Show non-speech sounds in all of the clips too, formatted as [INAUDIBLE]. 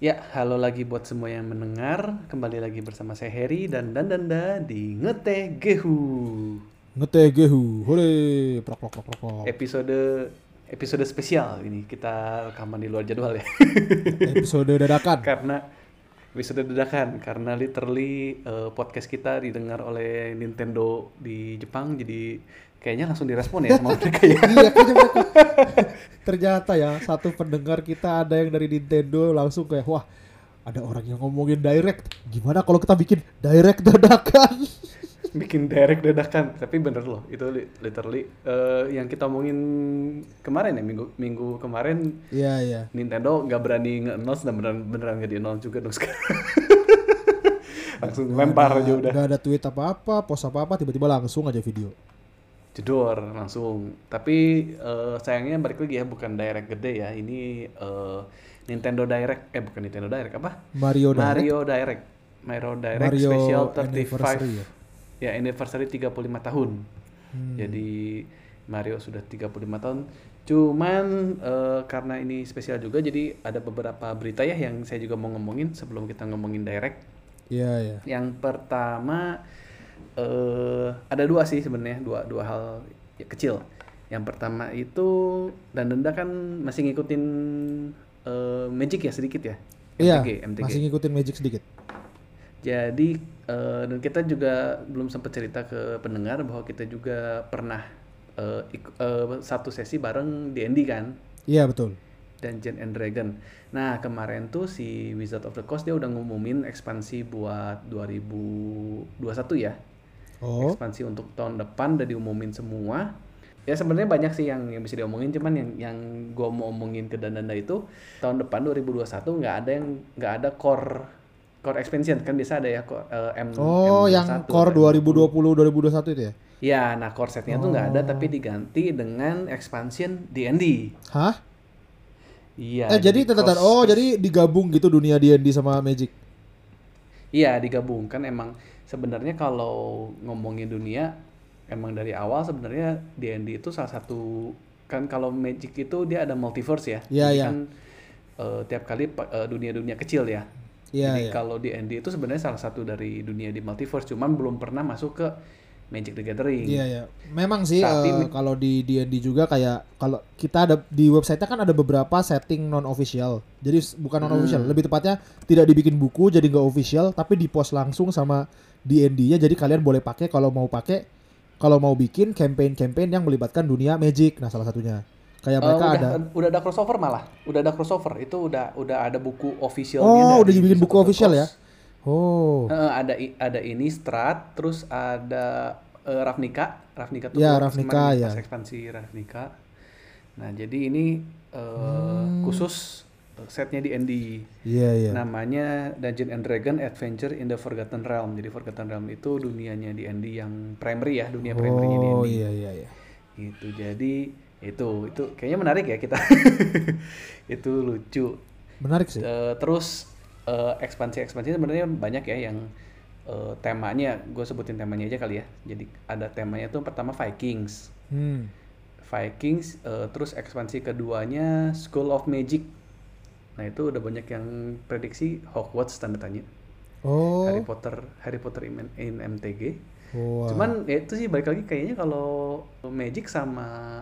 Ya, halo lagi buat semua yang mendengar. Kembali lagi bersama saya Heri dan Dandanda di Ngete Gehu. Ngete gehu, hore, prok prok prok prok. Episode episode spesial ini kita rekaman di luar jadwal ya. [LAUGHS] Episode dadakan. karena episode dadakan karena literally eh, podcast kita didengar oleh Nintendo di Jepang jadi kayaknya langsung direspon ya sama [LAUGHS] mereka ya. iya. [LAUGHS] Ternyata ya satu pendengar kita ada yang dari Nintendo langsung kayak wah ada orang yang ngomongin direct. Gimana kalau kita bikin direct dadakan? [LAUGHS] bikin direct dadakan tapi bener loh itu li- literally eh, yang kita omongin kemarin ya minggu minggu kemarin Iya iya. Nintendo nggak berani nge-announce dan beneran beneran nggak di-announce juga dong sekarang langsung Nggak lempar ada- aja udah nggak ada tweet apa-apa, post apa-apa, tiba-tiba langsung aja video. Jedor langsung tapi eh, sayangnya balik lagi ya bukan direct gede ya ini eh, Nintendo Direct eh bukan Nintendo Direct apa Mario Direct. Mario Direct Mario Direct Mario Special Anniversary 35 ya? ya anniversary 35 tahun Hmm. Jadi Mario sudah 35 tahun. Cuman eh, karena ini spesial juga jadi ada beberapa berita ya yang saya juga mau ngomongin sebelum kita ngomongin direct. Iya iya. Yang pertama eh ada dua sih sebenarnya, dua dua hal ya, kecil. Yang pertama itu dan Denda kan masih ngikutin eh, Magic ya sedikit ya. Iya, MTG, MTG. masih ngikutin Magic sedikit. Jadi eh, dan kita juga belum sempat cerita ke pendengar bahwa kita juga pernah eh, iku- eh, satu sesi bareng D&D kan, Iya betul. Dungeon and Dragon. Nah kemarin tuh si Wizard of the Coast dia udah ngumumin ekspansi buat 2021 ya. Oh, Ekspansi untuk tahun depan udah diumumin semua. Ya sebenarnya banyak sih yang yang bisa diomongin, cuman yang yang gua mau omongin ke Dandanda itu tahun depan 2021 nggak ada yang nggak ada core core expansion kan biasa ada ya core, eh, M oh yang M21 core atau 2020 2021 itu ya? Ya, nah core setnya tuh nggak ada tapi diganti dengan expansion D&D. Hah? Iya. eh jadi tetetan oh jadi digabung gitu dunia D&D sama Magic. Iya digabungkan emang sebenarnya kalau ngomongin dunia emang dari awal sebenarnya D&D itu salah satu kan kalau Magic itu dia ada multiverse ya. Iya, Jadi iya. kan eh, tiap kali eh, dunia-dunia kecil ya. Iya Jadi iya. kalau D&D itu sebenarnya salah satu dari dunia di multiverse cuman belum pernah masuk ke Magic the Gathering. Iya ya. Memang sih Tapi eh, mi- kalau di D&D juga kayak kalau kita ada di website-nya kan ada beberapa setting non official. Jadi bukan non official, Hmm. lebih tepatnya tidak dibikin buku jadi nggak official tapi di post langsung sama D&D-nya jadi kalian boleh pakai kalau mau pakai kalau mau bikin campaign-campaign yang melibatkan dunia Magic. Nah, salah satunya. Kayak mereka udah, ada udah ada crossover malah, udah ada crossover itu udah udah ada buku officialnya. Oh, udah dibikin buku official ya? Oh. Eh, ada ada ini Strat, terus ada eh, Ravnica, Ravnica tuh Ya, Ravnica, ya. ekspansi Ravnica. Nah jadi ini eh, Hmm. khusus setnya di ND. Iya iya. Namanya Dungeon and Dragon Adventure in the Forgotten Realm. Jadi Forgotten Realm itu dunianya di ND yang primary ya, dunia primary-nya di Oh ND. iya iya iya. Gitu. Jadi itu itu kayaknya menarik ya kita. [LAUGHS] itu lucu. Menarik sih. Eh, terus eh, ekspansi-ekspansi sebenarnya banyak ya yang eh, temanya, gue sebutin temanya aja kali ya. Jadi ada temanya tuh pertama Vikings, Hmm. Vikings, eh, terus ekspansi keduanya School of Magic. Nah itu udah banyak yang prediksi Hogwarts tanda tanya. Oh. Harry Potter, Harry Potter in, in MTG. Wah. Cuman ya itu sih balik lagi kayaknya kalau Magic sama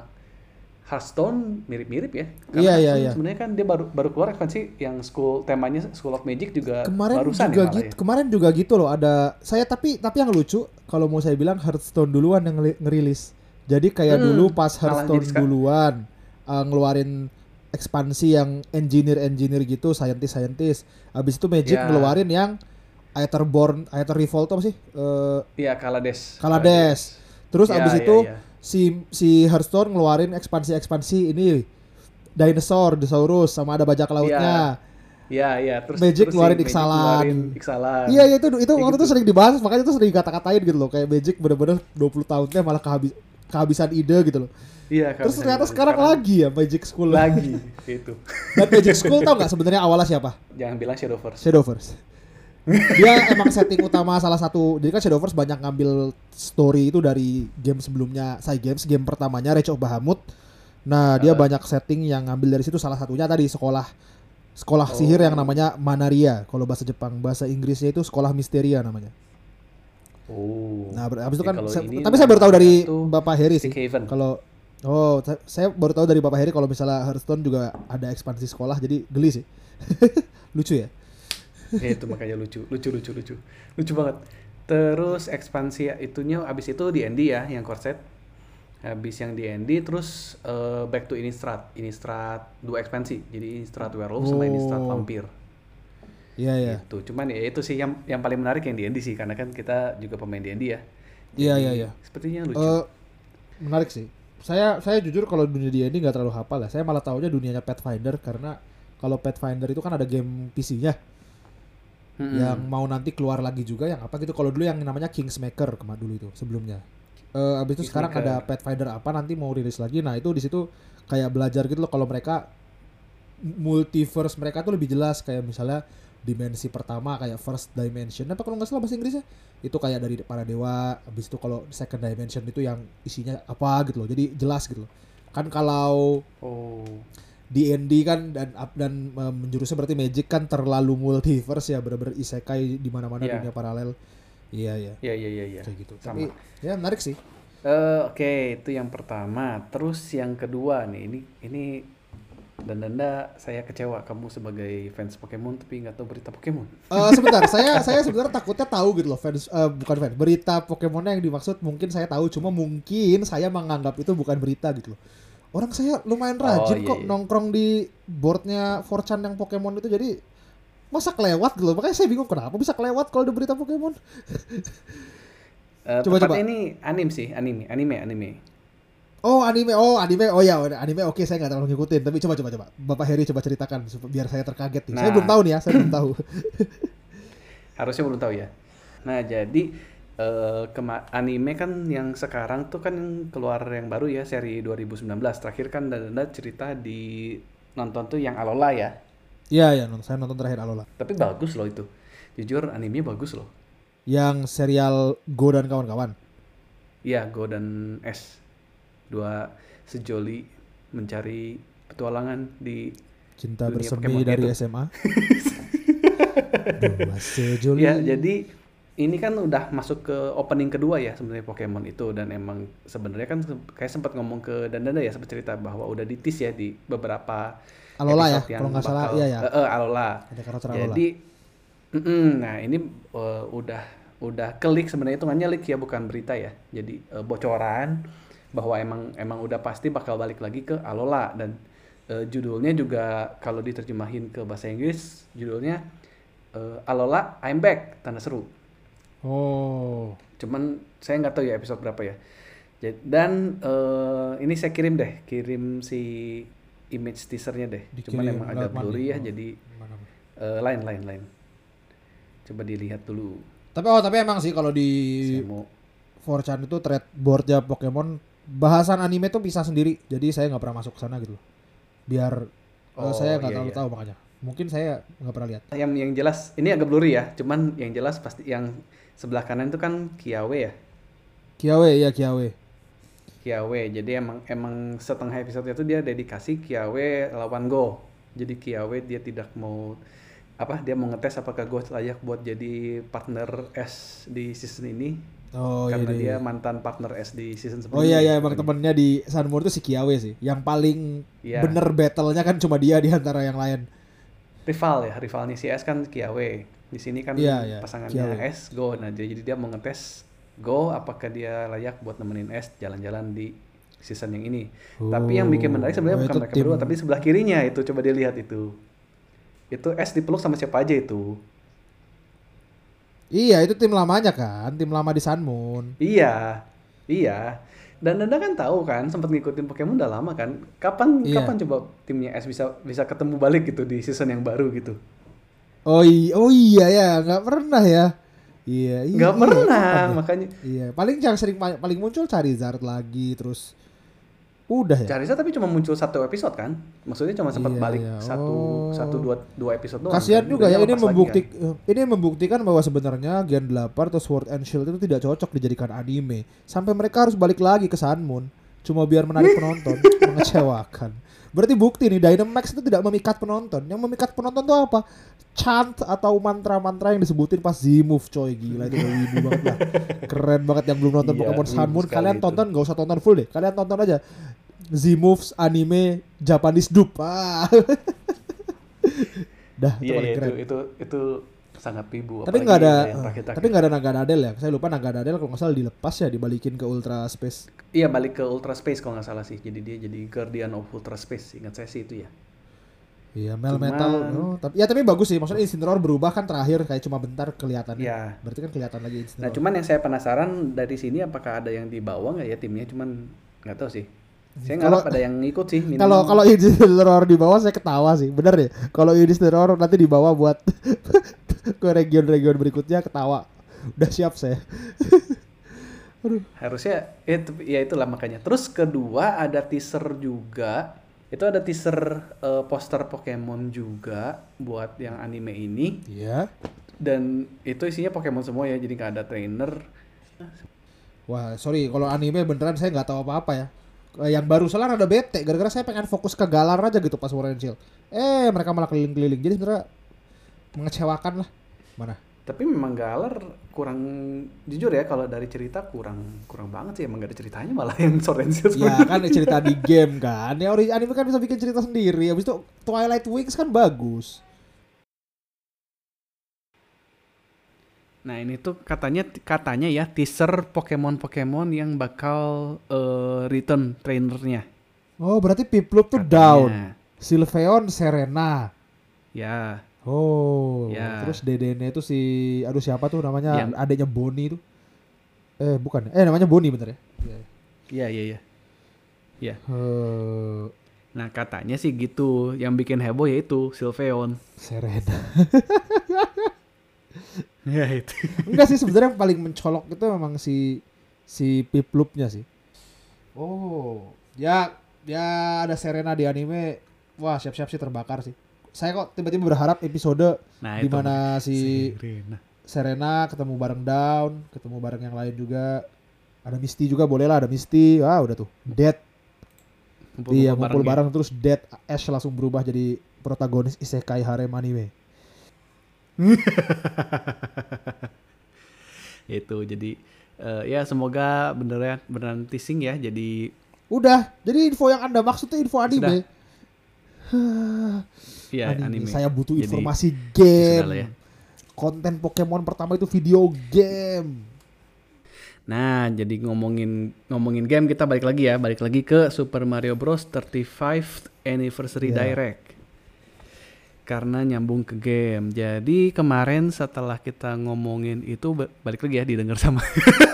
Hearthstone mirip-mirip ya. Iya, iya, Hearthstone iya. Sebenarnya kan dia baru baru keluar ekspansi yang school temanya School of Magic juga kemarin barusan juga ya gitu ya. kemarin juga gitu loh ada saya tapi tapi yang lucu kalau mau saya bilang Hearthstone duluan yang ngerilis jadi kayak Hmm, dulu pas Hearthstone duluan uh, ngeluarin ekspansi yang engineer engineer gitu scientist scientist habis itu Magic Ya. ngeluarin yang Aetherborn Aether Revolt apa sih Eh, Iya, Kalades. Kalades terus Ya, abis ya, itu ya. si si Hearthstone ngeluarin ekspansi ekspansi ini dinosaur dinosaurus sama ada bajak lautnya Iya, iya, terus Magic terus ngeluarin Magic Ixalan. ngeluarin Ixalan. Iya iya, itu itu waktu itu gitu. sering dibahas makanya itu sering kata-katain gitu loh kayak Magic bener-bener 20 tahunnya malah kehabis kehabisan ide gitu loh. Iya, Terus ternyata ide. sekarang lagi ya Magic School lagi itu. [LAUGHS] Dan Magic School tau nggak sebenarnya awalnya siapa? Jangan bilang Shadowverse. Shadowverse. Dia emang setting utama salah satu. Jadi kan Shadowverse banyak ngambil story itu dari game sebelumnya, Sai Games, game pertamanya Rage of Bahamut. Nah, dia Uh. banyak setting yang ngambil dari situ salah satunya tadi sekolah sekolah Oh. sihir yang namanya Manaria kalau bahasa Jepang bahasa Inggrisnya itu sekolah misteria namanya Oh. nah habis itu Ya, kan saya- tapi saya baru tahu dari Bapak Heri sih kalau oh sa- saya baru tahu dari Bapak Heri kalau misalnya Hearthstone juga ada ekspansi sekolah jadi geli sih [LAUGHS] lucu ya Ya itu makanya lucu, lucu, lucu, lucu, lucu banget. Terus ekspansi itunya abis itu di ND ya, yang korset. Habis yang di ND, terus eh, back to Innistrad, Innistrad dua ekspansi, jadi Innistrad Werewolf sama Innistrad Oh. Vampir. Iya iya Gitu. Cuman ya itu sih yang yang paling menarik yang di ND sih, karena kan kita juga pemain di ND ya. iya iya iya Sepertinya lucu. Eh, menarik sih. Saya saya jujur kalau dunia dia ini nggak terlalu hafal ya. Saya malah tahunya dunianya Pathfinder karena kalau Pathfinder itu kan ada game PC-nya Mm-mm. yang mau nanti keluar lagi juga yang apa gitu. Kalau dulu yang namanya Kingsmaker kemarin dulu itu sebelumnya. Eh abis itu sekarang ada. Pathfinder apa nanti mau rilis lagi. Nah itu di situ kayak belajar gitu loh kalau mereka multiverse mereka tuh lebih jelas kayak misalnya dimensi pertama kayak first dimension apa kalau nggak salah bahasa Inggrisnya itu kayak dari para dewa habis itu kalau second dimension itu yang isinya apa gitu loh jadi jelas gitu loh kan kalau Oh. D&D kan dan dan eh, menjurusnya berarti magic kan terlalu multiverse ya bener-bener isekai di mana-mana Iya. dunia paralel iya iya Ya ya ya ya. kayak gitu Sama. tapi ya menarik sih Eh, Oke, itu yang pertama. Terus yang kedua nih, ini ini dan danda saya kecewa kamu sebagai fans Pokemon tapi nggak tahu berita Pokemon. Eh, sebentar, saya saya sebenarnya takutnya tahu gitu loh fans eh, bukan fans berita Pokemonnya yang dimaksud mungkin saya tahu cuma mungkin saya menganggap itu bukan berita gitu loh. Orang saya lumayan rajin iya, kok iya. nongkrong di boardnya 4chan yang Pokemon itu jadi masa kelewat gitu loh. Makanya saya bingung kenapa bisa kelewat kalau ada berita Pokemon. Eh, Coba, coba. ini anime sih, anime, anime, anime. Oh anime, oh anime, oh ya anime oke saya nggak terlalu ngikutin tapi coba coba coba Bapak Heri coba ceritakan biar saya terkaget nih. Saya Nah. belum tahu nih ya, saya belum tahu. [LAUGHS] Harusnya belum tahu ya. Nah, jadi kema- anime kan yang sekarang tuh kan keluar yang baru ya seri 2019. Terakhir kan danda cerita di nonton tuh yang Alola ya. Iya ya, saya nonton terakhir Alola. Tapi bagus loh itu. Jujur animenya bagus loh. Yang serial Go dan kawan-kawan. Iya, Go dan S. Dua sejoli mencari petualangan di Cinta Dunia bersemi Pokemon dari itu. SMA. [LAUGHS] Dua sejoli. Ya, jadi ini kan udah masuk ke opening kedua ya sebenarnya Pokemon itu dan emang sebenarnya kan kayak sempat ngomong ke Dandanda ya sempat cerita bahwa udah ditis ya di beberapa Alola ya, kalau nggak salah, iya ya. Eh, eh, Alola. Ada karakter Alola. Jadi mm-mm, nah ini eh, udah udah klik sebenarnya hitungannya leak ya bukan berita ya. Jadi eh, bocoran bahwa emang emang udah pasti bakal balik lagi ke Alola dan eh, judulnya juga kalau diterjemahin ke bahasa Inggris judulnya eh, Alola I'm Back tanda seru. Oh. Cuman saya nggak tahu ya episode berapa ya. Dan eh, ini saya kirim deh, kirim si image teasernya deh. Cuman Dikirim emang agak lewat mana? blurry ya, Oh, jadi eh, lain lain lain. Coba dilihat dulu. Tapi oh tapi emang sih kalau di mau 4chan itu thread boardnya Pokemon bahasan anime tuh bisa sendiri. Jadi saya nggak pernah masuk ke sana gitu loh. Biar eh, Oh, saya nggak iya, terlalu iya. tahu makanya. Mungkin saya nggak pernah lihat. yang yang jelas ini agak blurry ya. Cuman yang jelas pasti yang sebelah kanan itu kan Kiawe ya. Kiawe ya Kiawe. Kiawe. Jadi emang emang setengah episode itu dia dedikasi Kiawe lawan Go. Jadi Kiawe dia tidak mau apa dia mau ngetes apakah Go layak buat jadi partner S di season ini Oh iya. karena iya, dia iya. mantan partner S di season sebelumnya. Oh iya iya emang temennya di Sunmore itu si Kiawe sih. Yang paling Iya. bener battle-nya kan cuma dia di antara yang lain. rival ya, rivalnya si S kan Kiawe. Di sini kan Iya, iya, pasangannya Kiawe. S Go. Nah, jadi jadi dia mau ngetes Go apakah dia layak buat nemenin S jalan-jalan di season yang ini. Tapi yang bikin menarik sebenarnya Oh, bukan mereka tim- berdua, tapi sebelah kirinya itu coba dia lihat itu. Itu S dipeluk sama siapa aja itu. Iya itu tim lamanya kan, tim lama di Sunmoon. Iya. Iya. Dan Nanda kan tahu kan sempat ngikutin Pokemon udah lama kan. Kapan Iya. kapan coba timnya S bisa bisa ketemu balik gitu di season yang baru gitu. Oh iya, oh iya ya, nggak pernah ya. Iya, iya. Nggak iya, pernah, kapan ya? makanya Iya, paling yang sering paling muncul Charizard lagi terus udah ya. Charizard tapi cuma muncul satu episode kan? Maksudnya cuma sempat Iya, balik iya. satu Oh. satu dua dua episode doang. Kasihan kan? juga ya ini membukti kan? ini membuktikan bahwa sebenarnya Gen 8 atau Sword and Shield itu tidak cocok dijadikan anime. Sampai mereka harus balik lagi ke Sun Moon. cuma biar menarik [LAUGHS] penonton, mengecewakan. Berarti bukti nih Dynamax itu tidak memikat penonton. Yang memikat penonton tuh apa? Chant atau mantra-mantra yang disebutin pas Z-Move coy gila itu wibu banget lah. [LAUGHS] Keren banget yang belum nonton Iya, Pokemon Sun Moon kalian itu. tonton gak usah tonton full deh. Kalian tonton aja. Z-Moves anime Japanese dub. Ah. [LAUGHS] Dah, itu Iya, paling iya, keren. itu itu itu sangat wibu. Tapi nggak ada, tapi nggak ada naga nadel ya. Saya lupa naga nadel kalau nggak salah dilepas ya, dibalikin ke Ultra Space. Iya balik ke Ultra Space kalau nggak salah sih. Jadi dia jadi Guardian of Ultra Space. Ingat saya sih itu ya. Iya, Mel Cuman- Metal. Oh, tapi ya tapi bagus sih. Maksudnya Incineroar berubah kan terakhir kayak cuma bentar kelihatannya. Iya. Berarti kan kelihatan lagi Nah Incineroar. cuman yang saya penasaran dari sini apakah ada yang dibawa nggak ya timnya? Cuman nggak tahu sih. Saya Kalau- nggak ada yang ikut sih. Kalau kalau di bawah saya ketawa sih. Bener ya? Kalau Incineroar nanti dibawa buat [LAUGHS] [LAUGHS] ke region-region berikutnya ketawa. Udah siap saya. [LAUGHS] harusnya ya, tapi- ya itulah makanya. Terus kedua ada teaser juga. Itu ada teaser eh, poster Pokemon juga buat yang anime ini. Iya. Dan itu isinya Pokemon semua ya, jadi nggak ada trainer. Wah, sorry kalau anime beneran saya nggak tahu apa-apa ya. Eh, Yang baru salah ada bete gara-gara saya pengen fokus ke Galar aja gitu pas War and Shield. Eh, mereka malah keliling-keliling. Jadi sebenarnya mengecewakan lah. Mana? Tapi memang Galar kurang jujur ya kalau dari cerita kurang kurang banget sih emang gak ada ceritanya malah yang Sword and Shield Ya kan cerita di game kan. Ya ori- anime kan bisa bikin cerita sendiri. Habis itu Twilight Wings kan bagus. Nah ini tuh katanya katanya ya teaser Pokemon Pokemon yang bakal eh, return trainernya. Oh, berarti Piplup tuh Katanya. down. Sylveon Serena. Ya, Oh, Ya. terus dedenya itu si aduh siapa tuh namanya Yang- adiknya Bonnie itu. Eh, bukan. Eh, namanya Bonnie bener ya? Iya. iya iya iya. Ya. Eh, Nah katanya sih gitu. Yang bikin heboh yaitu Sylveon. Serena. [LAUGHS] Ya itu. Enggak sih sebenarnya yang paling mencolok itu memang si si Piplupnya sih. Oh, ya ya ada Serena di anime. Wah, siap-siap sih terbakar sih. Saya kok tiba-tiba berharap episode Nah di itu. mana si Serena. Serena ketemu bareng Down, ketemu bareng yang lain juga. Ada Misty juga boleh lah, ada Misty. Wah, udah tuh. Dead. Iya, ngumpul ya. bareng terus Dead Ash langsung berubah jadi protagonis isekai harem anime. [LAUGHS] Itu jadi eh, ya semoga beneran beneran teasing ya. Jadi Udah, jadi info yang Anda maksud tuh info anime. [LAUGHS] ya anime. anime. Saya butuh Jadi, informasi sudah lah ya. game. Konten Pokemon pertama itu video game. Nah, jadi ngomongin ngomongin game kita balik lagi ya, balik lagi ke Super Mario Bros 35th Anniversary Ya. Direct. Karena nyambung ke game. Jadi kemarin setelah kita ngomongin itu ba- balik lagi ya didengar sama [LAUGHS]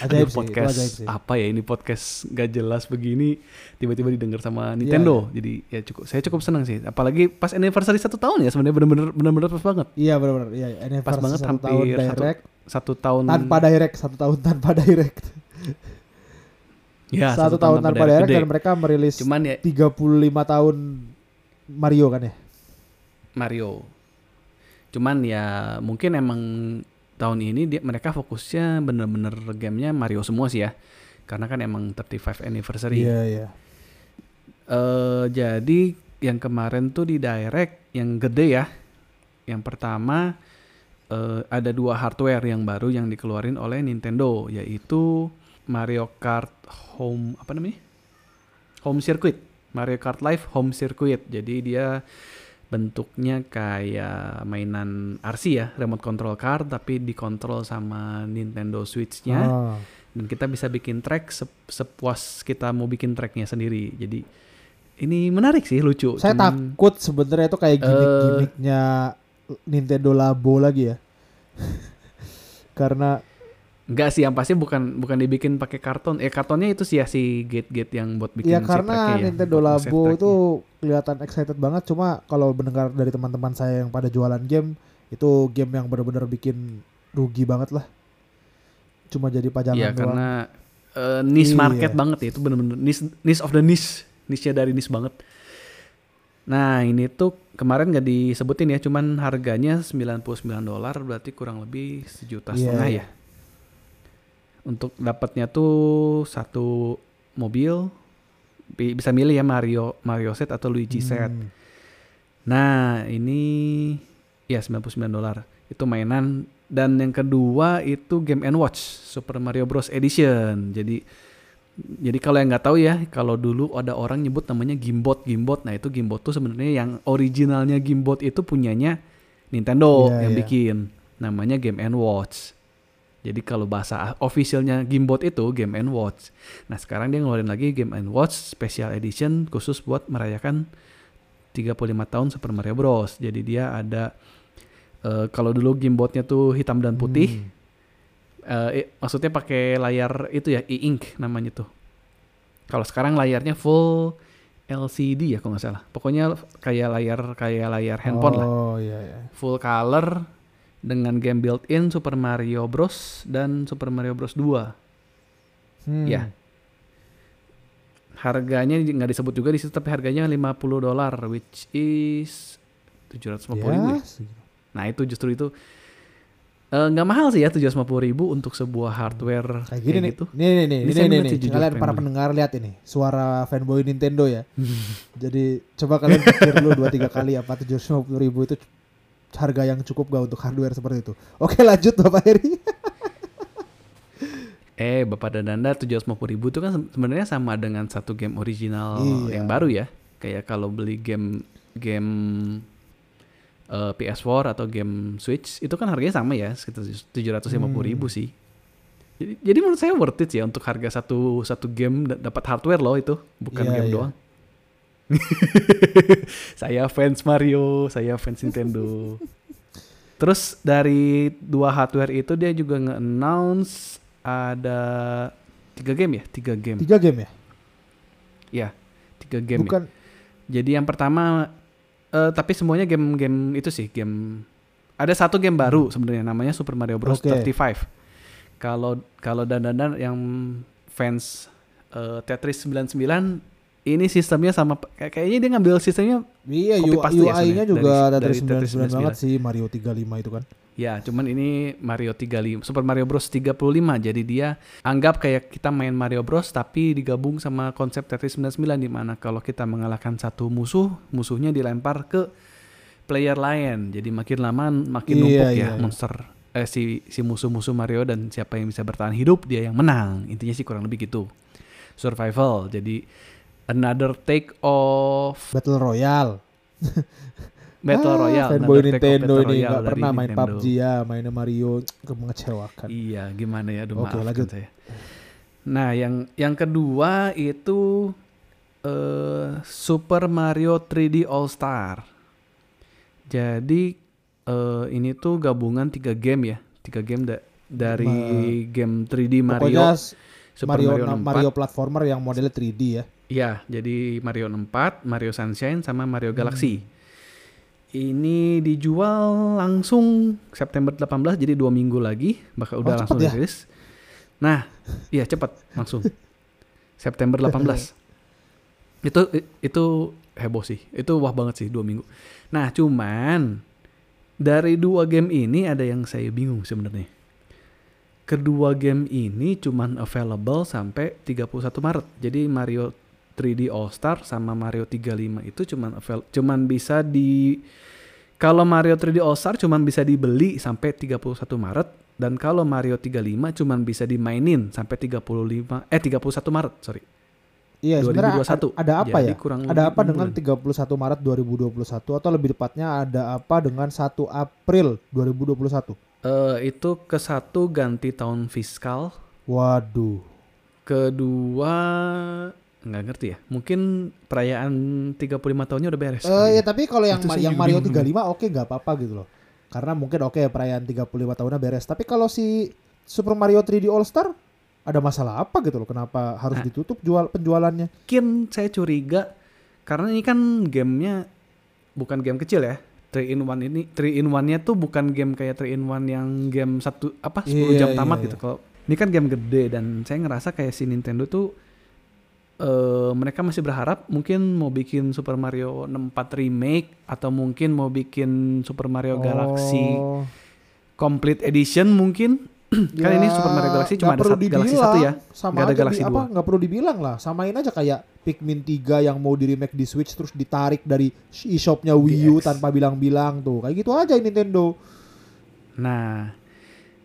Ajaib Aduh, sih, itu podcast ajaib sih. apa ya ini podcast gak jelas begini tiba-tiba didengar sama Iya, Nintendo. Jadi ya cukup saya cukup senang sih. Apalagi pas anniversary satu tahun ya sebenarnya bener-bener bener-bener pas banget. Iya benar-benar. Iya, anniversary Pas banget satu hampir tahun satu- direct Satu tahun tanpa direct satu tahun [LAUGHS] tanpa direct. ya satu, tahun tanpa direct gede. dan mereka merilis Cuman ya 35 tahun Mario kan ya. Mario. Cuman ya mungkin emang tahun ini dia mereka fokusnya bener-bener gamenya Mario semua sih ya. Karena kan emang 35 anniversary. Iya, iya. Eh, jadi yang kemarin tuh di direct yang gede ya. Yang pertama eh, ada dua hardware yang baru yang dikeluarin oleh Nintendo yaitu Mario Kart Home apa namanya? Home Circuit. Mario Kart Live Home Circuit. Jadi dia bentuknya kayak mainan RC ya, remote control car tapi dikontrol sama Nintendo Switch-nya Ah. dan kita bisa bikin track sep- sepuas kita mau bikin tracknya sendiri. Jadi ini menarik sih, lucu. Saya Cuman- takut sebenarnya itu kayak Eh. gimmick-gimmicknya Nintendo Labo lagi ya. [LAUGHS] Karena Enggak sih, yang pasti bukan bukan dibikin pakai karton. Eh kartonnya itu sih ya si gate-gate yang buat bikin ya karena ya, Nintendo Labo itu kelihatan excited banget cuma kalau mendengar dari teman-teman saya yang pada jualan game itu game yang benar-benar bikin rugi banget lah. Cuma jadi pajangan Iya doang. karena eh, niche Iya. market banget ya itu bener-bener niche, niche of the niche, niche-nya dari niche banget. Nah ini tuh kemarin nggak disebutin ya, cuman harganya 99 dolar berarti kurang lebih sejuta Iya, setengah iya. ya. Untuk dapatnya tuh satu mobil bi- bisa milih ya Mario Mario set atau Luigi set. Hmm. Nah, ini ya 99 dolar. Itu mainan dan yang kedua itu Game and Watch Super Mario Bros Edition. Jadi jadi kalau yang nggak tahu ya, kalau dulu ada orang nyebut namanya Gimbot, Gimbot. Nah, itu Gimbot tuh sebenarnya yang originalnya Gimbot itu punyanya Nintendo Iya, yang iya. bikin. Namanya Game and Watch. Jadi kalau bahasa officialnya Gimbot itu Game and Watch. Nah, sekarang dia ngeluarin lagi Game and Watch Special Edition khusus buat merayakan 35 tahun Super Mario Bros. Jadi dia ada eh, kalau dulu Gimbotnya tuh hitam dan putih. Hmm. Eh, i- maksudnya pakai layar itu ya e-ink namanya tuh. Kalau sekarang layarnya full LCD ya kalau nggak salah. Pokoknya kayak layar kayak layar handphone lah. Oh iya iya. Full color dengan game built-in Super Mario Bros dan Super Mario Bros 2. Hmm. Ya. Harganya nggak disebut juga di situ tapi harganya 50 dolar which is 750 ribu ya. Nah itu justru itu eh, nggak mahal sih ya 750 ribu untuk sebuah hardware Kayak gini nih. gitu. Nih nih nih, Ini nih nih. jujur Kalian para pendengar lihat ini, suara fanboy Nintendo ya. [LAUGHS] Jadi coba kalian pikir dulu 2 3 kali apa 750 ribu itu harga yang cukup gak untuk hardware seperti itu. Oke lanjut Bapak Heri. [LAUGHS] Eh Bapak dan Danda 750 ribu itu kan se- sebenarnya sama dengan satu game original Iya. yang baru ya. Kayak kalau beli game game eh, PS4 atau game Switch itu kan harganya sama ya sekitar 750 ribu Hmm. sih. Jadi, jadi menurut saya worth it ya untuk harga satu satu game da- dapat hardware loh itu bukan Iya, game iya. doang. [LAUGHS] saya fans Mario, saya fans Nintendo. Terus dari dua hardware itu dia juga nge-announce ada tiga game ya, tiga game. Tiga game ya? Ya, tiga game. ya. Bukan Jadi yang pertama, eh, tapi semuanya game-game itu sih game. Ada satu game baru sebenarnya namanya Super Mario Bros. Oke. 35. Kalau kalau dan dan yang fans eh, Tetris 99 ini sistemnya sama kayak- kayaknya dia ngambil sistemnya Iya, ya UI-nya sebenarnya juga dari- Tetris dari Tetris 99 banget sih Mario 35 itu kan. Ya, cuman ini Mario 35, Super Mario Bros 35. Jadi dia anggap kayak kita main Mario Bros tapi digabung sama konsep Tetris 99 di mana kalau kita mengalahkan satu musuh, musuhnya dilempar ke player lain. Jadi makin lama makin Iya, numpuk iya, ya iya. monster eh si si musuh-musuh Mario dan siapa yang bisa bertahan hidup dia yang menang. Intinya sih kurang lebih gitu. Survival. Jadi another take of Battle Royale. [LAUGHS] Battle Ah, Royale. Fanboy Nintendo Battle ini nggak pernah main Nintendo. PUBG ya, mainnya Mario mengecewakan. Iya, gimana ya? Aduh, Oke, maafkan lanjut. saya. Nah, yang yang kedua itu eh Super Mario 3D All Star. Jadi eh ini tuh gabungan tiga game ya, tiga game da- dari Ma- game 3D Mario, Pokoknya Super Mario, Mario, 64. Mario platformer yang modelnya 3D ya. Iya, jadi Mario 4, Mario Sunshine sama Mario Hmm. Galaxy. Ini dijual langsung September 18 jadi dua minggu lagi bakal udah Oh, langsung cepet ya? dirilis. Nah, iya cepat langsung September 18. itu itu heboh sih. Itu wah banget sih dua minggu. Nah, cuman dari dua game ini ada yang saya bingung sebenarnya. Kedua game ini cuman available sampai 31 Maret. Jadi Mario 3D All Star sama Mario 35 itu cuman avail cuman bisa di kalau Mario 3D All Star cuman bisa dibeli sampai 31 Maret dan kalau Mario 35 cuman bisa dimainin sampai 35 eh 31 Maret, sorry. Iya, sebenarnya 2021. ada, apa Jadi ya? kurang Ada apa dengan bulan. 31 Maret 2021 atau lebih tepatnya ada apa dengan 1 April 2021? Eh, itu ke satu ganti tahun fiskal, Waduh. kedua nggak ngerti ya. Mungkin perayaan 35 tahunnya udah beres. Eh kali ya tapi kalau yang saya yang Mario bingung. 35 oke nggak apa-apa gitu loh. Karena mungkin oke perayaan 35 tahunnya beres. Tapi kalau si Super Mario 3D All Star ada masalah apa gitu loh? Kenapa harus Nah. ditutup jual penjualannya? Mungkin saya curiga karena ini kan gamenya bukan game kecil ya. 3 in 1 ini 3 in 1-nya tuh bukan game kayak 3 in 1 yang game satu apa 10 Iya, jam iya, tamat iya. gitu. Kalau ini kan game gede dan saya ngerasa kayak si Nintendo tuh eh mereka masih berharap mungkin mau bikin Super Mario 64 remake atau mungkin mau bikin Super Mario Galaxy Oh, Complete Edition mungkin [CLEARS THROAT] Kan ini Super Mario Galaxy cuma ada perlu sat- Galaxy satu ya? Sama Nggak ada Galaxy dua. nggak perlu dibilang lah. Samain aja kayak Pikmin 3 yang mau di remake di Switch terus ditarik dari e-shopnya Wii U GX. tanpa bilang-bilang tuh. Kayak gitu aja Nintendo. Nah,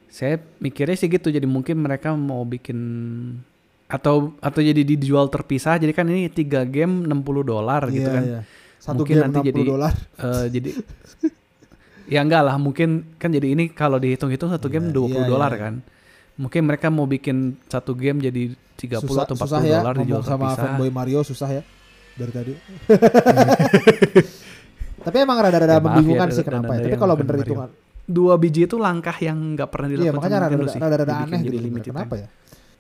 saya mikirnya sih gitu. Jadi mungkin mereka mau bikin atau atau jadi dijual terpisah. Jadi kan ini tiga game 60 dolar gitu Iya, kan. iya. Satu Mungkin game nanti 60 jadi- dolar. Eh, jadi [LAUGHS] ya enggak lah mungkin kan jadi ini kalau dihitung-hitung satu game Iya, 20 iya, dolar iya. kan. Mungkin mereka mau bikin satu game jadi 30 susah, atau 40 susah ya dolar dijual sama terpisah. fanboy Mario susah ya dari tadi. [LAUGHS] Tapi emang rada-rada Ya, maaf membingungkan ya, sih kenapa ya. Tapi kalau bener hitungan, Dua biji itu langkah yang nggak pernah iya dilakukan makanya sama Nintendo rada-rada aneh jadi gitu. Kenapa ya?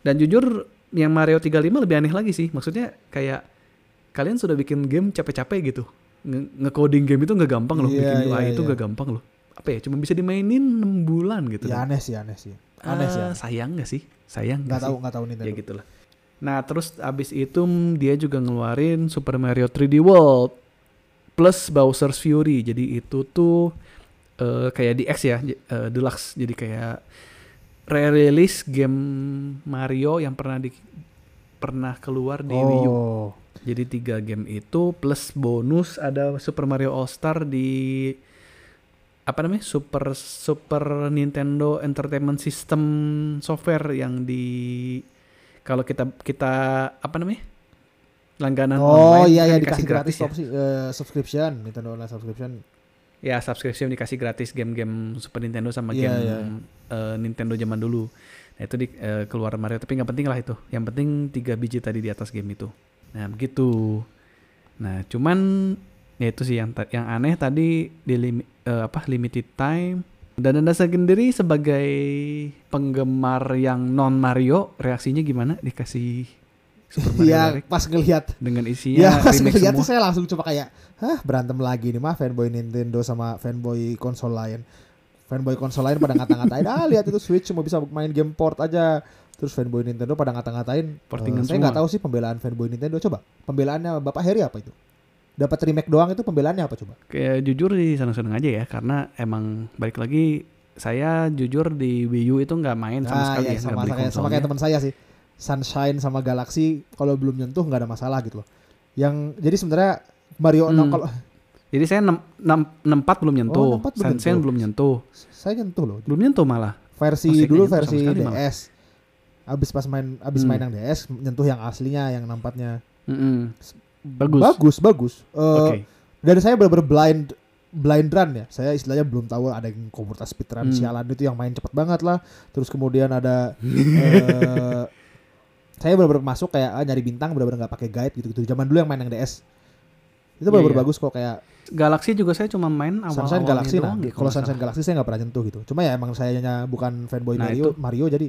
Dan jujur yang Mario 35 lebih aneh lagi sih. Maksudnya kayak kalian sudah bikin game capek-capek gitu. Nge- Nge-coding game itu nggak gampang loh. Iya, bikin UI iya, itu iya. nggak gampang loh. Apa ya? Cuma bisa dimainin 6 bulan gitu. Ya aneh sih, aneh sih. Aneh sih. Aneh. sayang gak sih? Sayang Nggak nggak tahu, nggak tahu Nintendo. Ya gitulah. Nah terus abis itu dia juga ngeluarin Super Mario 3D World plus Bowser's Fury. Jadi itu tuh eh, kayak DX ya, eh, deluxe. Jadi kayak re-release game Mario yang pernah di pernah keluar di Wii U. Oh, Jadi tiga game itu plus bonus ada Super Mario All Star di apa namanya Super Super Nintendo Entertainment System software yang di kalau kita kita apa namanya langganan oh online iya kan ya dikasih gratis, ya. opsi- eh, subscription Nintendo Online subscription. Ya subscription dikasih gratis game-game Super Nintendo sama Iya, game iya. eh, Nintendo zaman dulu. Nah itu di eh, keluar Mario tapi nggak penting lah itu. Yang penting tiga biji tadi di atas game itu. Nah begitu. Nah cuman ya itu sih yang yang aneh tadi di limi- eh, apa limited time. Dan anda sendiri sebagai penggemar yang non Mario reaksinya gimana dikasih Super Iya, Direct pas ngelihat dengan ya isinya pas remake ngelihat tuh saya langsung coba kayak hah berantem lagi nih mah fanboy Nintendo sama fanboy konsol lain. Fanboy konsol lain pada ngata-ngatain ah lihat itu Switch cuma bisa main game port aja. Terus fanboy Nintendo pada ngata-ngatain Portingan eh, saya nggak tahu sih pembelaan fanboy Nintendo. Coba pembelaannya Bapak Heri apa itu? Dapat remake doang itu pembelaannya apa coba? Kayak jujur sih seneng-seneng aja ya karena emang balik lagi saya jujur di Wii U itu nggak main sama sekali iya, ya sama, beli sama kayak teman saya sih Sunshine sama Galaxy kalau belum nyentuh nggak ada masalah gitu loh yang jadi sebenarnya Mario Hmm. 6 kalau Jadi saya 6 64 belum nyentuh, Oh, 64 belum Sunshine nyentuh. belum nyentuh, saya nyentuh loh belum nyentuh malah. versi Masih dulu versi sekali malah. DS abis pas main abis Hmm. main yang DS nyentuh yang aslinya yang nampaknya Mm-mm. Bagus. bagus bagus Eh, Oke. dan saya benar-benar blind blind run ya saya istilahnya belum tahu ada yang komunitas speedrun Hmm. sialan itu yang main cepet banget lah terus kemudian ada [LAUGHS] eh, saya benar-benar masuk kayak ah, nyari bintang benar-benar nggak pakai guide gitu gitu zaman dulu yang main yang DS itu benar-benar iya. bagus kok kayak Galaxy juga saya cuma main awal Sunshine Galaxy nah doang gitu, kalau Sunshine. Galaxy saya nggak pernah nyentuh gitu cuma ya emang sayanya bukan fanboy Nah, Mario itu. Mario jadi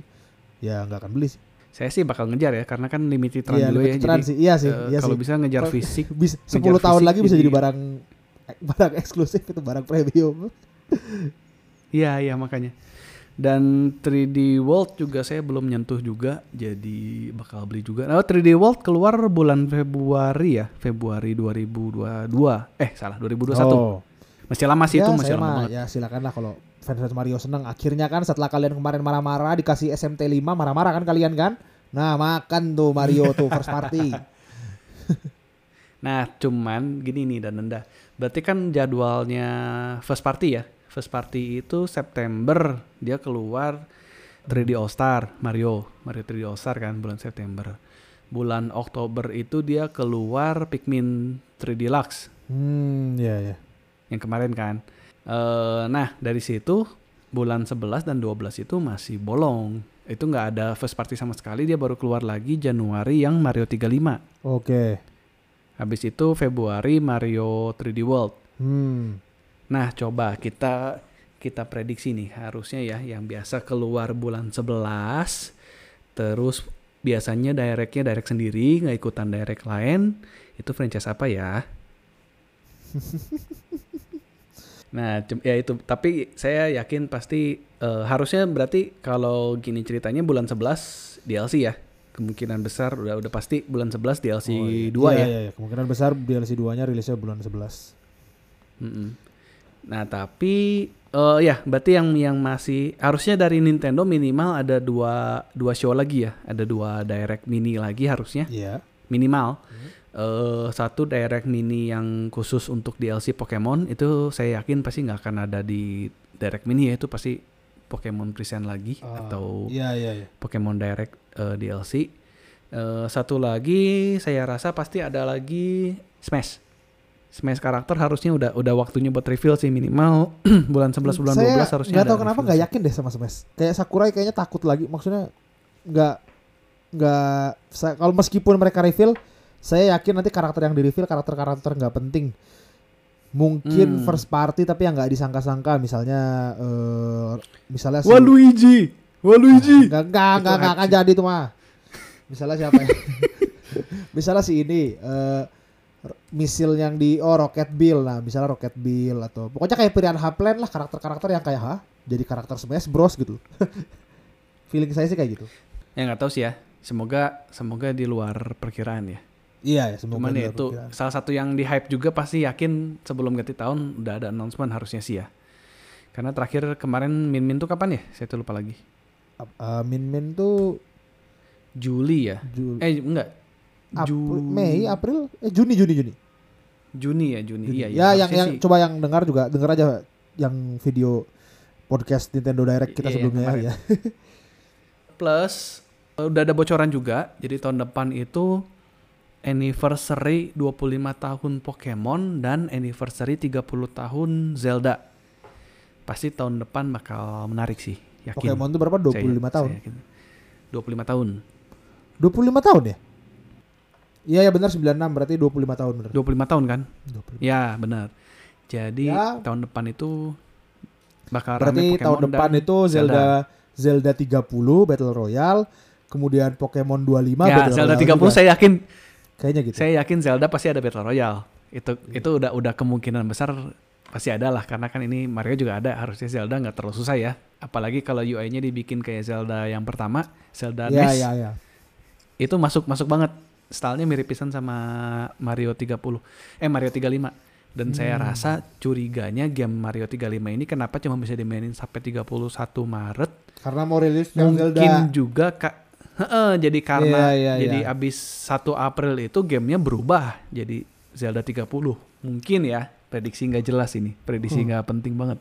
ya nggak akan beli sih Saya sih bakal ngejar ya karena kan limited run Iya, dulu ya. limited run Jadi sih. Iya sih, eh, iya kalau sih. bisa ngejar fisik [LAUGHS] Bisa 10 Ngejar tahun fisik lagi bisa jadi- jadi barang [LAUGHS] barang eksklusif itu barang premium. Iya, iya makanya. Dan 3D World juga saya belum nyentuh juga, jadi bakal beli juga. Nah, 3D World keluar bulan Februari ya, Februari 2022. Eh, salah, 2021. Oh. Masih lama sih ya, itu, masih lama mah banget. ya silakanlah kalau fans Mario seneng akhirnya kan setelah kalian kemarin marah-marah dikasih SMT 5 marah-marah kan kalian kan? Nah, makan tuh Mario tuh first party. [LAUGHS] Nah, cuman gini nih dan Nanda. Berarti kan jadwalnya first party ya. First party itu September dia keluar 3D All Star Mario, Mario 3D All Star kan bulan September. Bulan Oktober itu dia keluar Pikmin 3D Lux Hmm, ya ya. yang kemarin kan. Eh, nah, dari situ bulan 11 dan 12 itu masih bolong. Itu nggak ada first party sama sekali, dia baru keluar lagi Januari yang Mario 35. Oke. Habis itu Februari Mario 3D World. Hmm. Nah, coba kita kita prediksi nih harusnya ya yang biasa keluar bulan 11 terus biasanya directnya direct sendiri nggak ikutan direct lain itu franchise apa ya? [LAUGHS] nah, ya itu tapi saya yakin pasti eh, harusnya berarti kalau gini ceritanya bulan 11 DLC ya. Kemungkinan besar udah udah pasti bulan 11 DLC Oh, iya. 2 Iya, ya. iya, iya. Kemungkinan besar DLC 2-nya rilisnya bulan 11. Mm-mm. Nah tapi Eh ya, berarti yang yang masih harusnya dari Nintendo minimal ada dua dua show lagi ya, ada dua direct mini lagi harusnya Iya. minimal. Eh satu direct mini yang khusus untuk DLC Pokemon itu saya yakin pasti nggak akan ada di direct mini ya itu pasti Pokemon present lagi Ah, atau Iya iya iya. Pokemon Direct eh, DLC. Eh, satu lagi saya rasa pasti ada lagi Smash. Smash karakter harusnya udah udah waktunya buat reveal sih minimal [CLEARS THROAT] bulan 11 bulan saya 12 harusnya nggak ada tahu kenapa nggak yakin deh sama Smash. Kayak Sakurai kayaknya takut lagi. Maksudnya nggak nggak kalau meskipun mereka reveal, saya yakin nanti karakter yang di reveal karakter-karakter nggak penting. Mungkin Hmm. first party tapi yang nggak disangka-sangka misalnya eh misalnya si- Waluigi. Waluigi. Enggak, enggak, Itu enggak, enggak hype akan jadi tuh mah. Misalnya siapa ya? [LAUGHS] misalnya si ini eh r- misil yang di oh Rocket Bill nah misalnya Rocket Bill atau pokoknya kayak Piranha Plant lah karakter-karakter yang kayak ha jadi karakter Smash Bros gitu [LAUGHS] feeling saya sih kayak gitu Ya nggak tahu sih ya. Semoga semoga di luar perkiraan ya. iya ya semoga Cuman di ya luar itu perkiraan. salah satu yang di hype juga pasti yakin sebelum ganti tahun udah ada announcement harusnya sih ya. Karena terakhir kemarin Min Min tuh kapan ya? Saya tuh lupa lagi. Ap- eh, Min Min tuh Juli ya? Jul- Eh enggak. April- Mei April eh Juni Juni Juni Juni ya Juni. Juni. Iya, iya. ya yang Harusnya yang sih. coba yang dengar juga dengar aja yang video podcast Nintendo Direct kita Iya, yang sebelumnya kemarin. ya [LAUGHS] Plus udah ada bocoran juga. Jadi tahun depan itu anniversary 25 tahun Pokemon dan anniversary 30 tahun Zelda. Pasti tahun depan bakal menarik sih, yakin. Pokemon tuh berapa 25 Saya- tahun saya yakin. 25 tahun. 25 tahun ya? Iya ya benar 96 berarti 25 tahun benar. 25 tahun kan? 25. Ya, benar. Jadi Ya. tahun depan itu bakal Berarti tahun depan itu Zelda Zelda 30 Battle Royale, kemudian Pokemon 25 Ya, Battle Zelda Royale 30 juga. saya yakin kayaknya gitu. Saya yakin Zelda pasti ada Battle Royale. Itu Iya. itu udah udah kemungkinan besar pasti ada lah karena kan ini Mario juga ada. Harusnya Zelda nggak terlalu susah ya. Apalagi kalau UI-nya dibikin kayak Zelda yang pertama, Zelda Iya NES. iya iya. Itu masuk masuk banget. Stylenya mirip pisan sama Mario 30. Eh Mario 35. Dan saya Hmm. rasa curiganya game Mario 35 ini kenapa cuma bisa dimainin sampai 31 Maret Karena mau rilis mungkin Zelda juga kak Heeh, jadi karena Iya, iya, jadi iya. abis 1 April itu gamenya berubah jadi Zelda 30 mungkin ya prediksi nggak jelas ini prediksi Hmm. nggak penting banget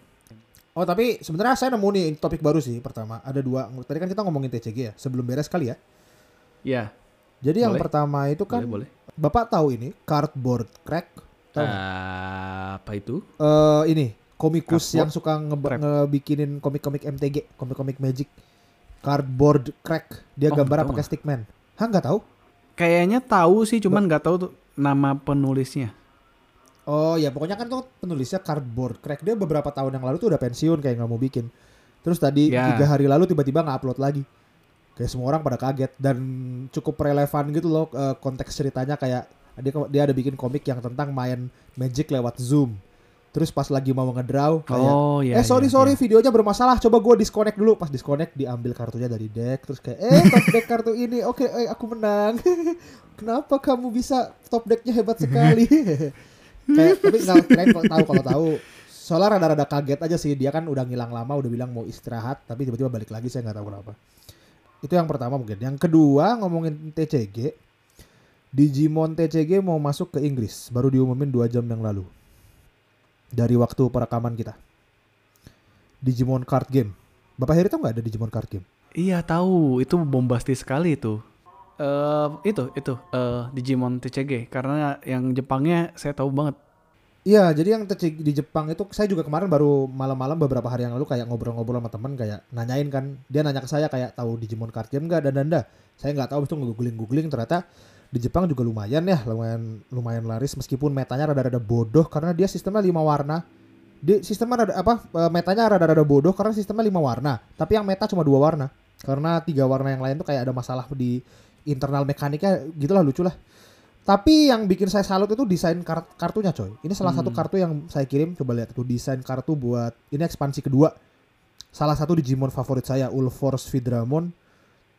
Oh tapi sebenarnya saya nemu nih topik baru sih pertama. Ada dua. Tadi kan kita ngomongin TCG ya. Sebelum beres kali ya. ya Jadi yang Boleh. pertama itu kan boleh boleh Bapak tahu ini cardboard crack? Tahu? Ah, apa itu Eh, ini komikus Cardboard yang suka nge crack. ngebikinin komik-komik MTG, komik-komik Magic. Cardboard crack. Dia Oh, tahu pakai stickman. Hah nggak tahu? kayaknya tahu sih cuman nggak tahu tuh nama penulisnya Oh ya pokoknya kan tuh penulisnya cardboard crack. Dia beberapa tahun yang lalu tuh udah pensiun kayak nggak mau bikin. Terus tadi Ya. tiga hari lalu tiba-tiba nggak upload lagi. Kayak semua orang pada kaget dan cukup relevan gitu loh eh, konteks ceritanya kayak dia dia ada bikin komik yang tentang main Magic lewat Zoom. Terus pas lagi mau ngedraw kayak oh ya eh sorry ya, sorry ya. videonya bermasalah coba gue disconnect dulu. Pas disconnect diambil kartunya dari deck terus kayak eh top deck kartu ini oke eh, aku menang. [LAUGHS] Kenapa kamu bisa top decknya hebat sekali? [LAUGHS] Kayak tapi nggak keren kalau tahu kalau tahu. Soalnya rada-rada kaget aja sih dia kan udah ngilang lama udah bilang mau istirahat tapi tiba-tiba balik lagi saya nggak tahu kenapa itu yang pertama mungkin. Yang kedua ngomongin TCG Digimon TCG mau masuk ke Inggris. Baru diumumin dua jam yang lalu. Dari waktu perekaman kita. Digimon card game. Bapak Heri tau nggak ada Digimon card game? Iya tahu. Itu bombastis sekali itu. Eh itu itu. Eh Digimon TCG karena yang Jepangnya saya tahu banget Iya, jadi yang TCG di Jepang itu saya juga kemarin baru malam-malam beberapa hari yang lalu kayak ngobrol-ngobrol sama temen kayak nanyain kan, dia nanya ke saya kayak tahu Digimon card game nggak dan danda. Saya nggak tahu itu nge-googling-googling ternyata di Jepang juga lumayan ya, lumayan lumayan laris meskipun metanya rada-rada bodoh karena dia sistemnya lima warna. Di sistemnya rada apa eh, metanya rada-rada bodoh karena sistemnya lima warna, tapi yang meta cuma dua warna. Karena tiga warna yang lain tuh kayak ada masalah di internal mekaniknya gitulah lucu lah. Tapi yang bikin saya salut itu desain kart- kartunya coy. Ini salah satu Hmm. kartu yang saya kirim coba lihat itu desain kartu buat ini ekspansi kedua. Salah satu Digimon favorit saya Ulforce Vidramon.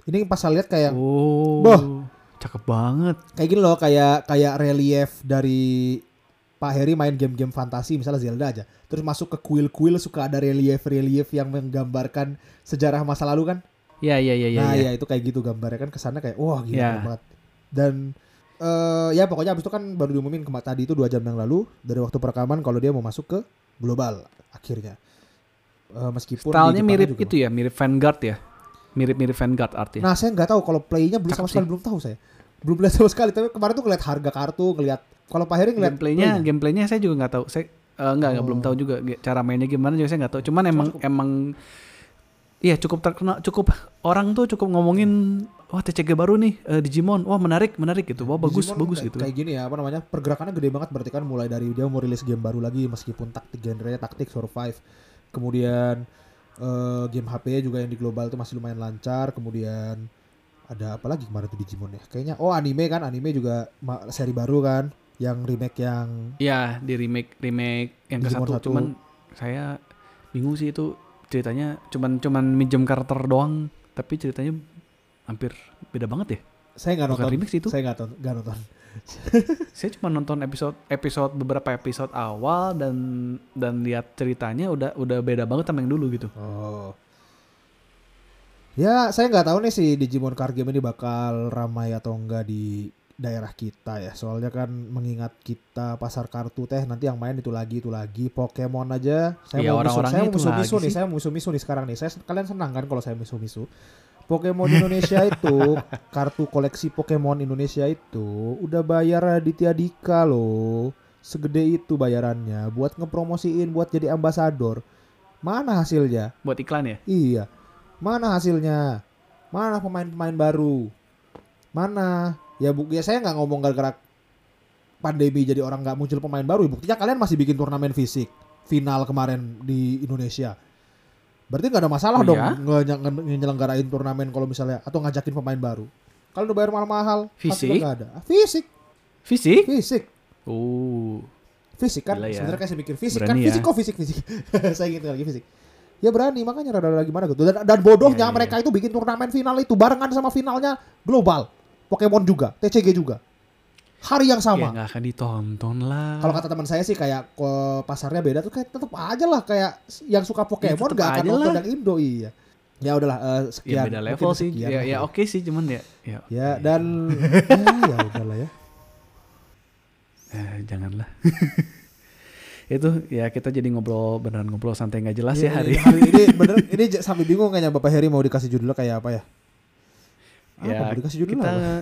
Ini pas saya lihat kayak oh Boh. cakep banget kayak gini loh kayak kayak relief dari Pak Heri main game-game fantasi misalnya Zelda aja terus masuk ke kuil-kuil suka ada relief-relief yang menggambarkan sejarah masa lalu kan Iya iya iya iya. nah iya. ya itu kayak gitu gambarnya kan ke sana kayak wah gila Ya. banget dan eh ya pokoknya abis itu kan baru diumumin kema tadi itu dua jam yang lalu dari waktu perekaman kalau dia mau masuk ke global akhirnya Eh, meskipun Stylenya mirip juga itu ya, mirip Vanguard ya. Mirip-mirip Vanguard artinya. Nah saya nggak tahu kalau playnya belum sama sekali sih. belum tahu saya. Belum lihat sama sekali. Tapi kemarin tuh ngeliat harga kartu, ngeliat kalau Pak Heri ngeliat gameplaynya, playnya. gameplaynya saya juga nggak tahu. Saya eh, nggak nggak belum Oh. tahu juga cara mainnya gimana juga saya nggak tahu. Cuman emang emang iya cukup terkenal, cukup orang tuh cukup ngomongin wah TCG baru nih eh, Digimon, wah menarik menarik gitu, wah bagus Digimon bagus kayak- gitu. Kayak gini ya apa namanya pergerakannya gede banget berarti kan mulai dari dia mau rilis game baru lagi meskipun taktik genrenya taktik survive. Kemudian eh, game HP juga yang di global tuh masih lumayan lancar. Kemudian ada apa lagi kemarin tuh Digimon ya? Kayaknya oh anime kan anime juga seri baru kan yang remake yang Ya di remake remake yang ke satu. cuman saya bingung sih itu ceritanya cuman cuman minjem karakter doang, tapi ceritanya hampir beda banget ya. saya nggak nonton. sih itu. Saya nggak nonton, nggak nonton. [LAUGHS] Saya cuma nonton episode episode beberapa episode awal dan dan lihat ceritanya udah udah beda banget sama yang dulu gitu. Oh. Ya, saya nggak tahu nih si Digimon Card Game ini bakal ramai atau enggak di daerah kita ya. Soalnya kan mengingat kita pasar kartu teh nanti yang main itu lagi itu lagi Pokemon aja. Saya Iya, mau misu, orang-orangnya saya musuh-misu lagi nih, sih. saya musuh-misu nih sekarang nih. Saya kalian senang kan kalau saya musuh-misu? Pokemon Indonesia [LAUGHS] itu kartu koleksi Pokemon Indonesia itu udah bayar Raditya Dika loh. Segede itu bayarannya buat ngepromosiin buat jadi ambasador. Mana hasilnya? Buat iklan ya? Iya. Mana hasilnya? Mana pemain-pemain baru? Mana? Ya bu, ya saya nggak ngomong gara-gara pandemi jadi orang nggak muncul pemain baru. Ya, Buktinya kalian masih bikin turnamen fisik final kemarin di Indonesia. Berarti nggak ada masalah Oh dong nge- nyelenggarain turnamen kalau misalnya atau ngajakin pemain baru. Kalau udah bayar mahal-mahal, Fisik? nggak ada. Fisik, Fisik? fisik, Oh. fisik kan. Gila ya. Sebenarnya kayak saya mikir fisik Berani kan, ya. fisik kok fisik fisik. [LAUGHS] saya gitu lagi fisik. Ya berani makanya rada-rada gimana gitu. Dan, dan bodohnya Iya, iya, mereka itu bikin turnamen final itu barengan sama finalnya global. Pokemon juga, TCG juga. Hari yang Ya sama. nggak akan ditonton lah. Kalau kata teman saya sih kayak ke pasarnya beda tuh kayak tetap aja lah kayak yang suka Pokemon tetep gak akan nonton lah. yang Indo iya. Ya udahlah ya sekian. beda Mungkin level sih. sekian Ya, lah ya oke sih, cuman ya. Ya, Ya dan [LAUGHS] ya, ya udahlah ya. Eh, janganlah. [LAUGHS] itu ya kita jadi ngobrol beneran ngobrol santai nggak jelas Iya, ya hari. ini, hari ini bener ini sampai bingung kayaknya Bapak Heri mau dikasih judulnya kayak apa ya? Apa ya dikasih judul kita apa?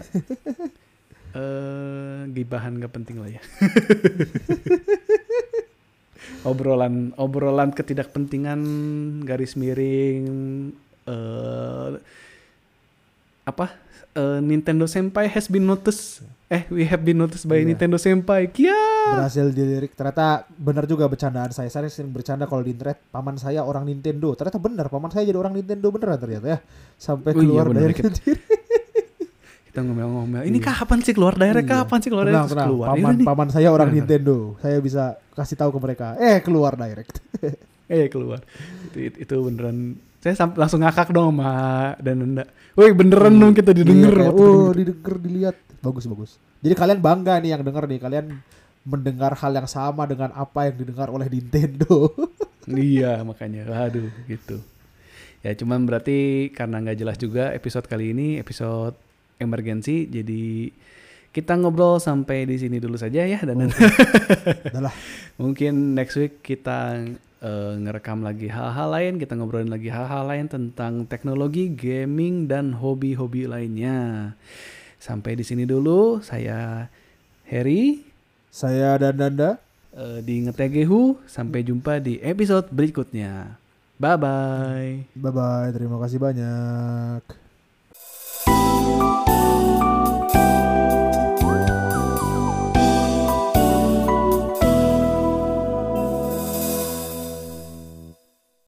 [LAUGHS] eh gibahan gak penting lah ya. [LAUGHS] obrolan obrolan ketidakpentingan garis miring eh apa Eh, Nintendo Senpai has been noticed eh we have been noticed by Iya. Nintendo Senpai kia Berhasil dilirik. Ternyata benar juga bercandaan saya. Saya sering bercanda kalau di internet paman saya orang Nintendo. Ternyata benar paman saya jadi orang Nintendo beneran ternyata ya. Sampai Oh iya, keluar dari kita- [LAUGHS] kita ngomel-ngomel ini kapan sih keluar daerah Iya. kapan sih keluar Tenang, tenang. keluar Paman, Ini nih. paman saya orang Nintendo. Saya bisa kasih tahu ke mereka. Eh keluar direct. [LAUGHS] eh keluar itu, itu, beneran saya sampai langsung ngakak dong sama dan woi beneran dong kita didengar Iya, oh didengar dilihat. Bagus bagus. Jadi kalian bangga nih yang dengar nih. Kalian mendengar hal yang sama dengan apa yang didengar oleh Nintendo. [LAUGHS] iya makanya aduh gitu ya cuman berarti karena nggak jelas juga episode kali ini episode emergency jadi kita ngobrol sampai di sini dulu saja ya dan [LAUGHS] Udahlah. mungkin next week kita eh, ngerekam lagi hal-hal lain kita ngobrolin lagi hal-hal lain tentang teknologi gaming dan hobi-hobi lainnya sampai di sini dulu saya Harry Saya dan Danda. eh, di Ngetegehu sampai jumpa di episode berikutnya bye bye Bye bye. Terima kasih banyak.